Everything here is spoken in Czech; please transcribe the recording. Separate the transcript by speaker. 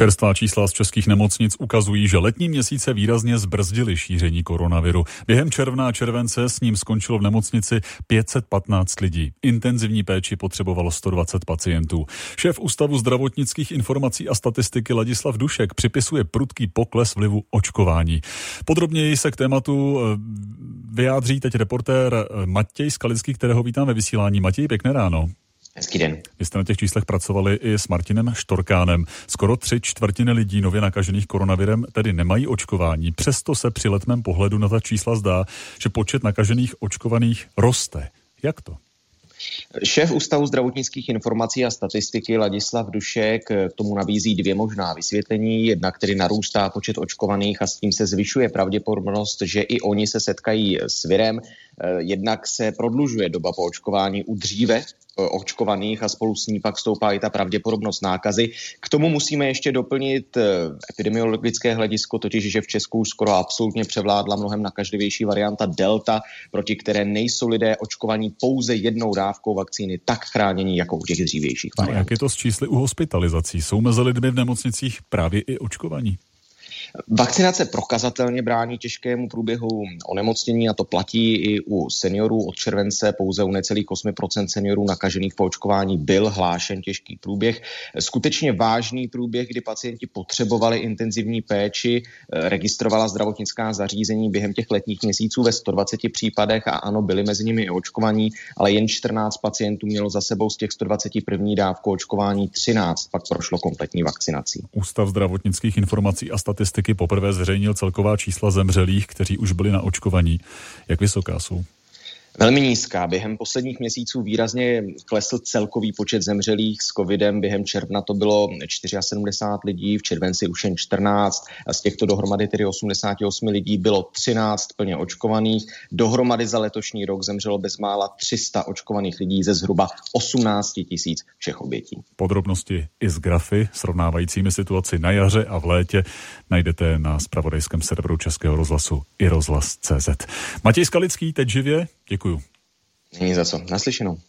Speaker 1: Čerstvá čísla z českých nemocnic ukazují, že letní měsíce výrazně zbrzdily šíření koronaviru. Během června a července s ním skončilo v nemocnici 515 lidí. Intenzivní péči potřebovalo 120 pacientů. Šéf Ústavu zdravotnických informací a statistiky Ladislav Dušek připisuje prudký pokles vlivu očkování. Podrobněji se k tématu eh, vyjádří teď reportér eh, Matěj Skalický, kterého vítám ve vysílání. Matěj, pěkné ráno.
Speaker 2: Hezký den.
Speaker 1: Vy jste na těch číslech pracovali i s Martinem Štorkánem. Skoro tři čtvrtiny lidí nově nakažených koronavirem tedy nemají očkování. Přesto se při letmém pohledu na ta čísla zdá, že počet nakažených očkovaných roste. Jak to?
Speaker 2: Šéf Ústavu zdravotnických informací a statistiky Ladislav Dušek k tomu nabízí dvě možná vysvětlení. Jedna, který narůstá počet očkovaných a s tím se zvyšuje pravděpodobnost, že i oni se setkají s virem. Jednak se prodlužuje doba po očkování u dříve Eh, očkovaných a spolu s ní pak stoupá i ta pravděpodobnost nákazy. K tomu musíme ještě doplnit eh, epidemiologické hledisko, totiž, že v Česku už skoro absolutně převládla mnohem nakažlivější varianta Delta, proti které nejsou lidé očkovaní pouze jednou dávkou vakcíny tak chránění jako u těch dřívějších variant.
Speaker 1: Jak je to s čísly u hospitalizací? Jsou mezi lidmi v nemocnicích právě i očkovaní?
Speaker 2: Vakcinace prokazatelně brání těžkému průběhu onemocnění a to platí i u seniorů. Od července pouze u necelých 8% seniorů nakažených po očkování byl hlášen těžký průběh. Skutečně vážný průběh, kdy pacienti potřebovali intenzivní péči, registrovala zdravotnická zařízení během těch letních měsíců ve 120 případech a ano, byli mezi nimi i očkovaní, ale jen 14 pacientů mělo za sebou z těch 121 dávku očkování 13 pak prošlo kompletní vakcinací.
Speaker 1: Ústav zdravotnických informací a statistik statistiky poprvé zřejmil celková čísla zemřelých, kteří už byli na očkovaní. Jak vysoká jsou?
Speaker 2: Velmi nízká. Během posledních měsíců výrazně klesl celkový počet zemřelých s covidem. Během června to bylo 74 lidí, v červenci už jen 14 a z těchto dohromady tedy 88 lidí bylo 13 plně očkovaných. Dohromady za letošní rok zemřelo bezmála 300 očkovaných lidí ze zhruba 18 tisíc všech obětí.
Speaker 1: Podrobnosti i z grafy srovnávajícími situaci na jaře a v létě najdete na spravodajském serveru Českého rozhlasu i rozhlas.cz. Matěj Skalický, teď živě, Děkuju.
Speaker 2: Není za co. Naslyšenou.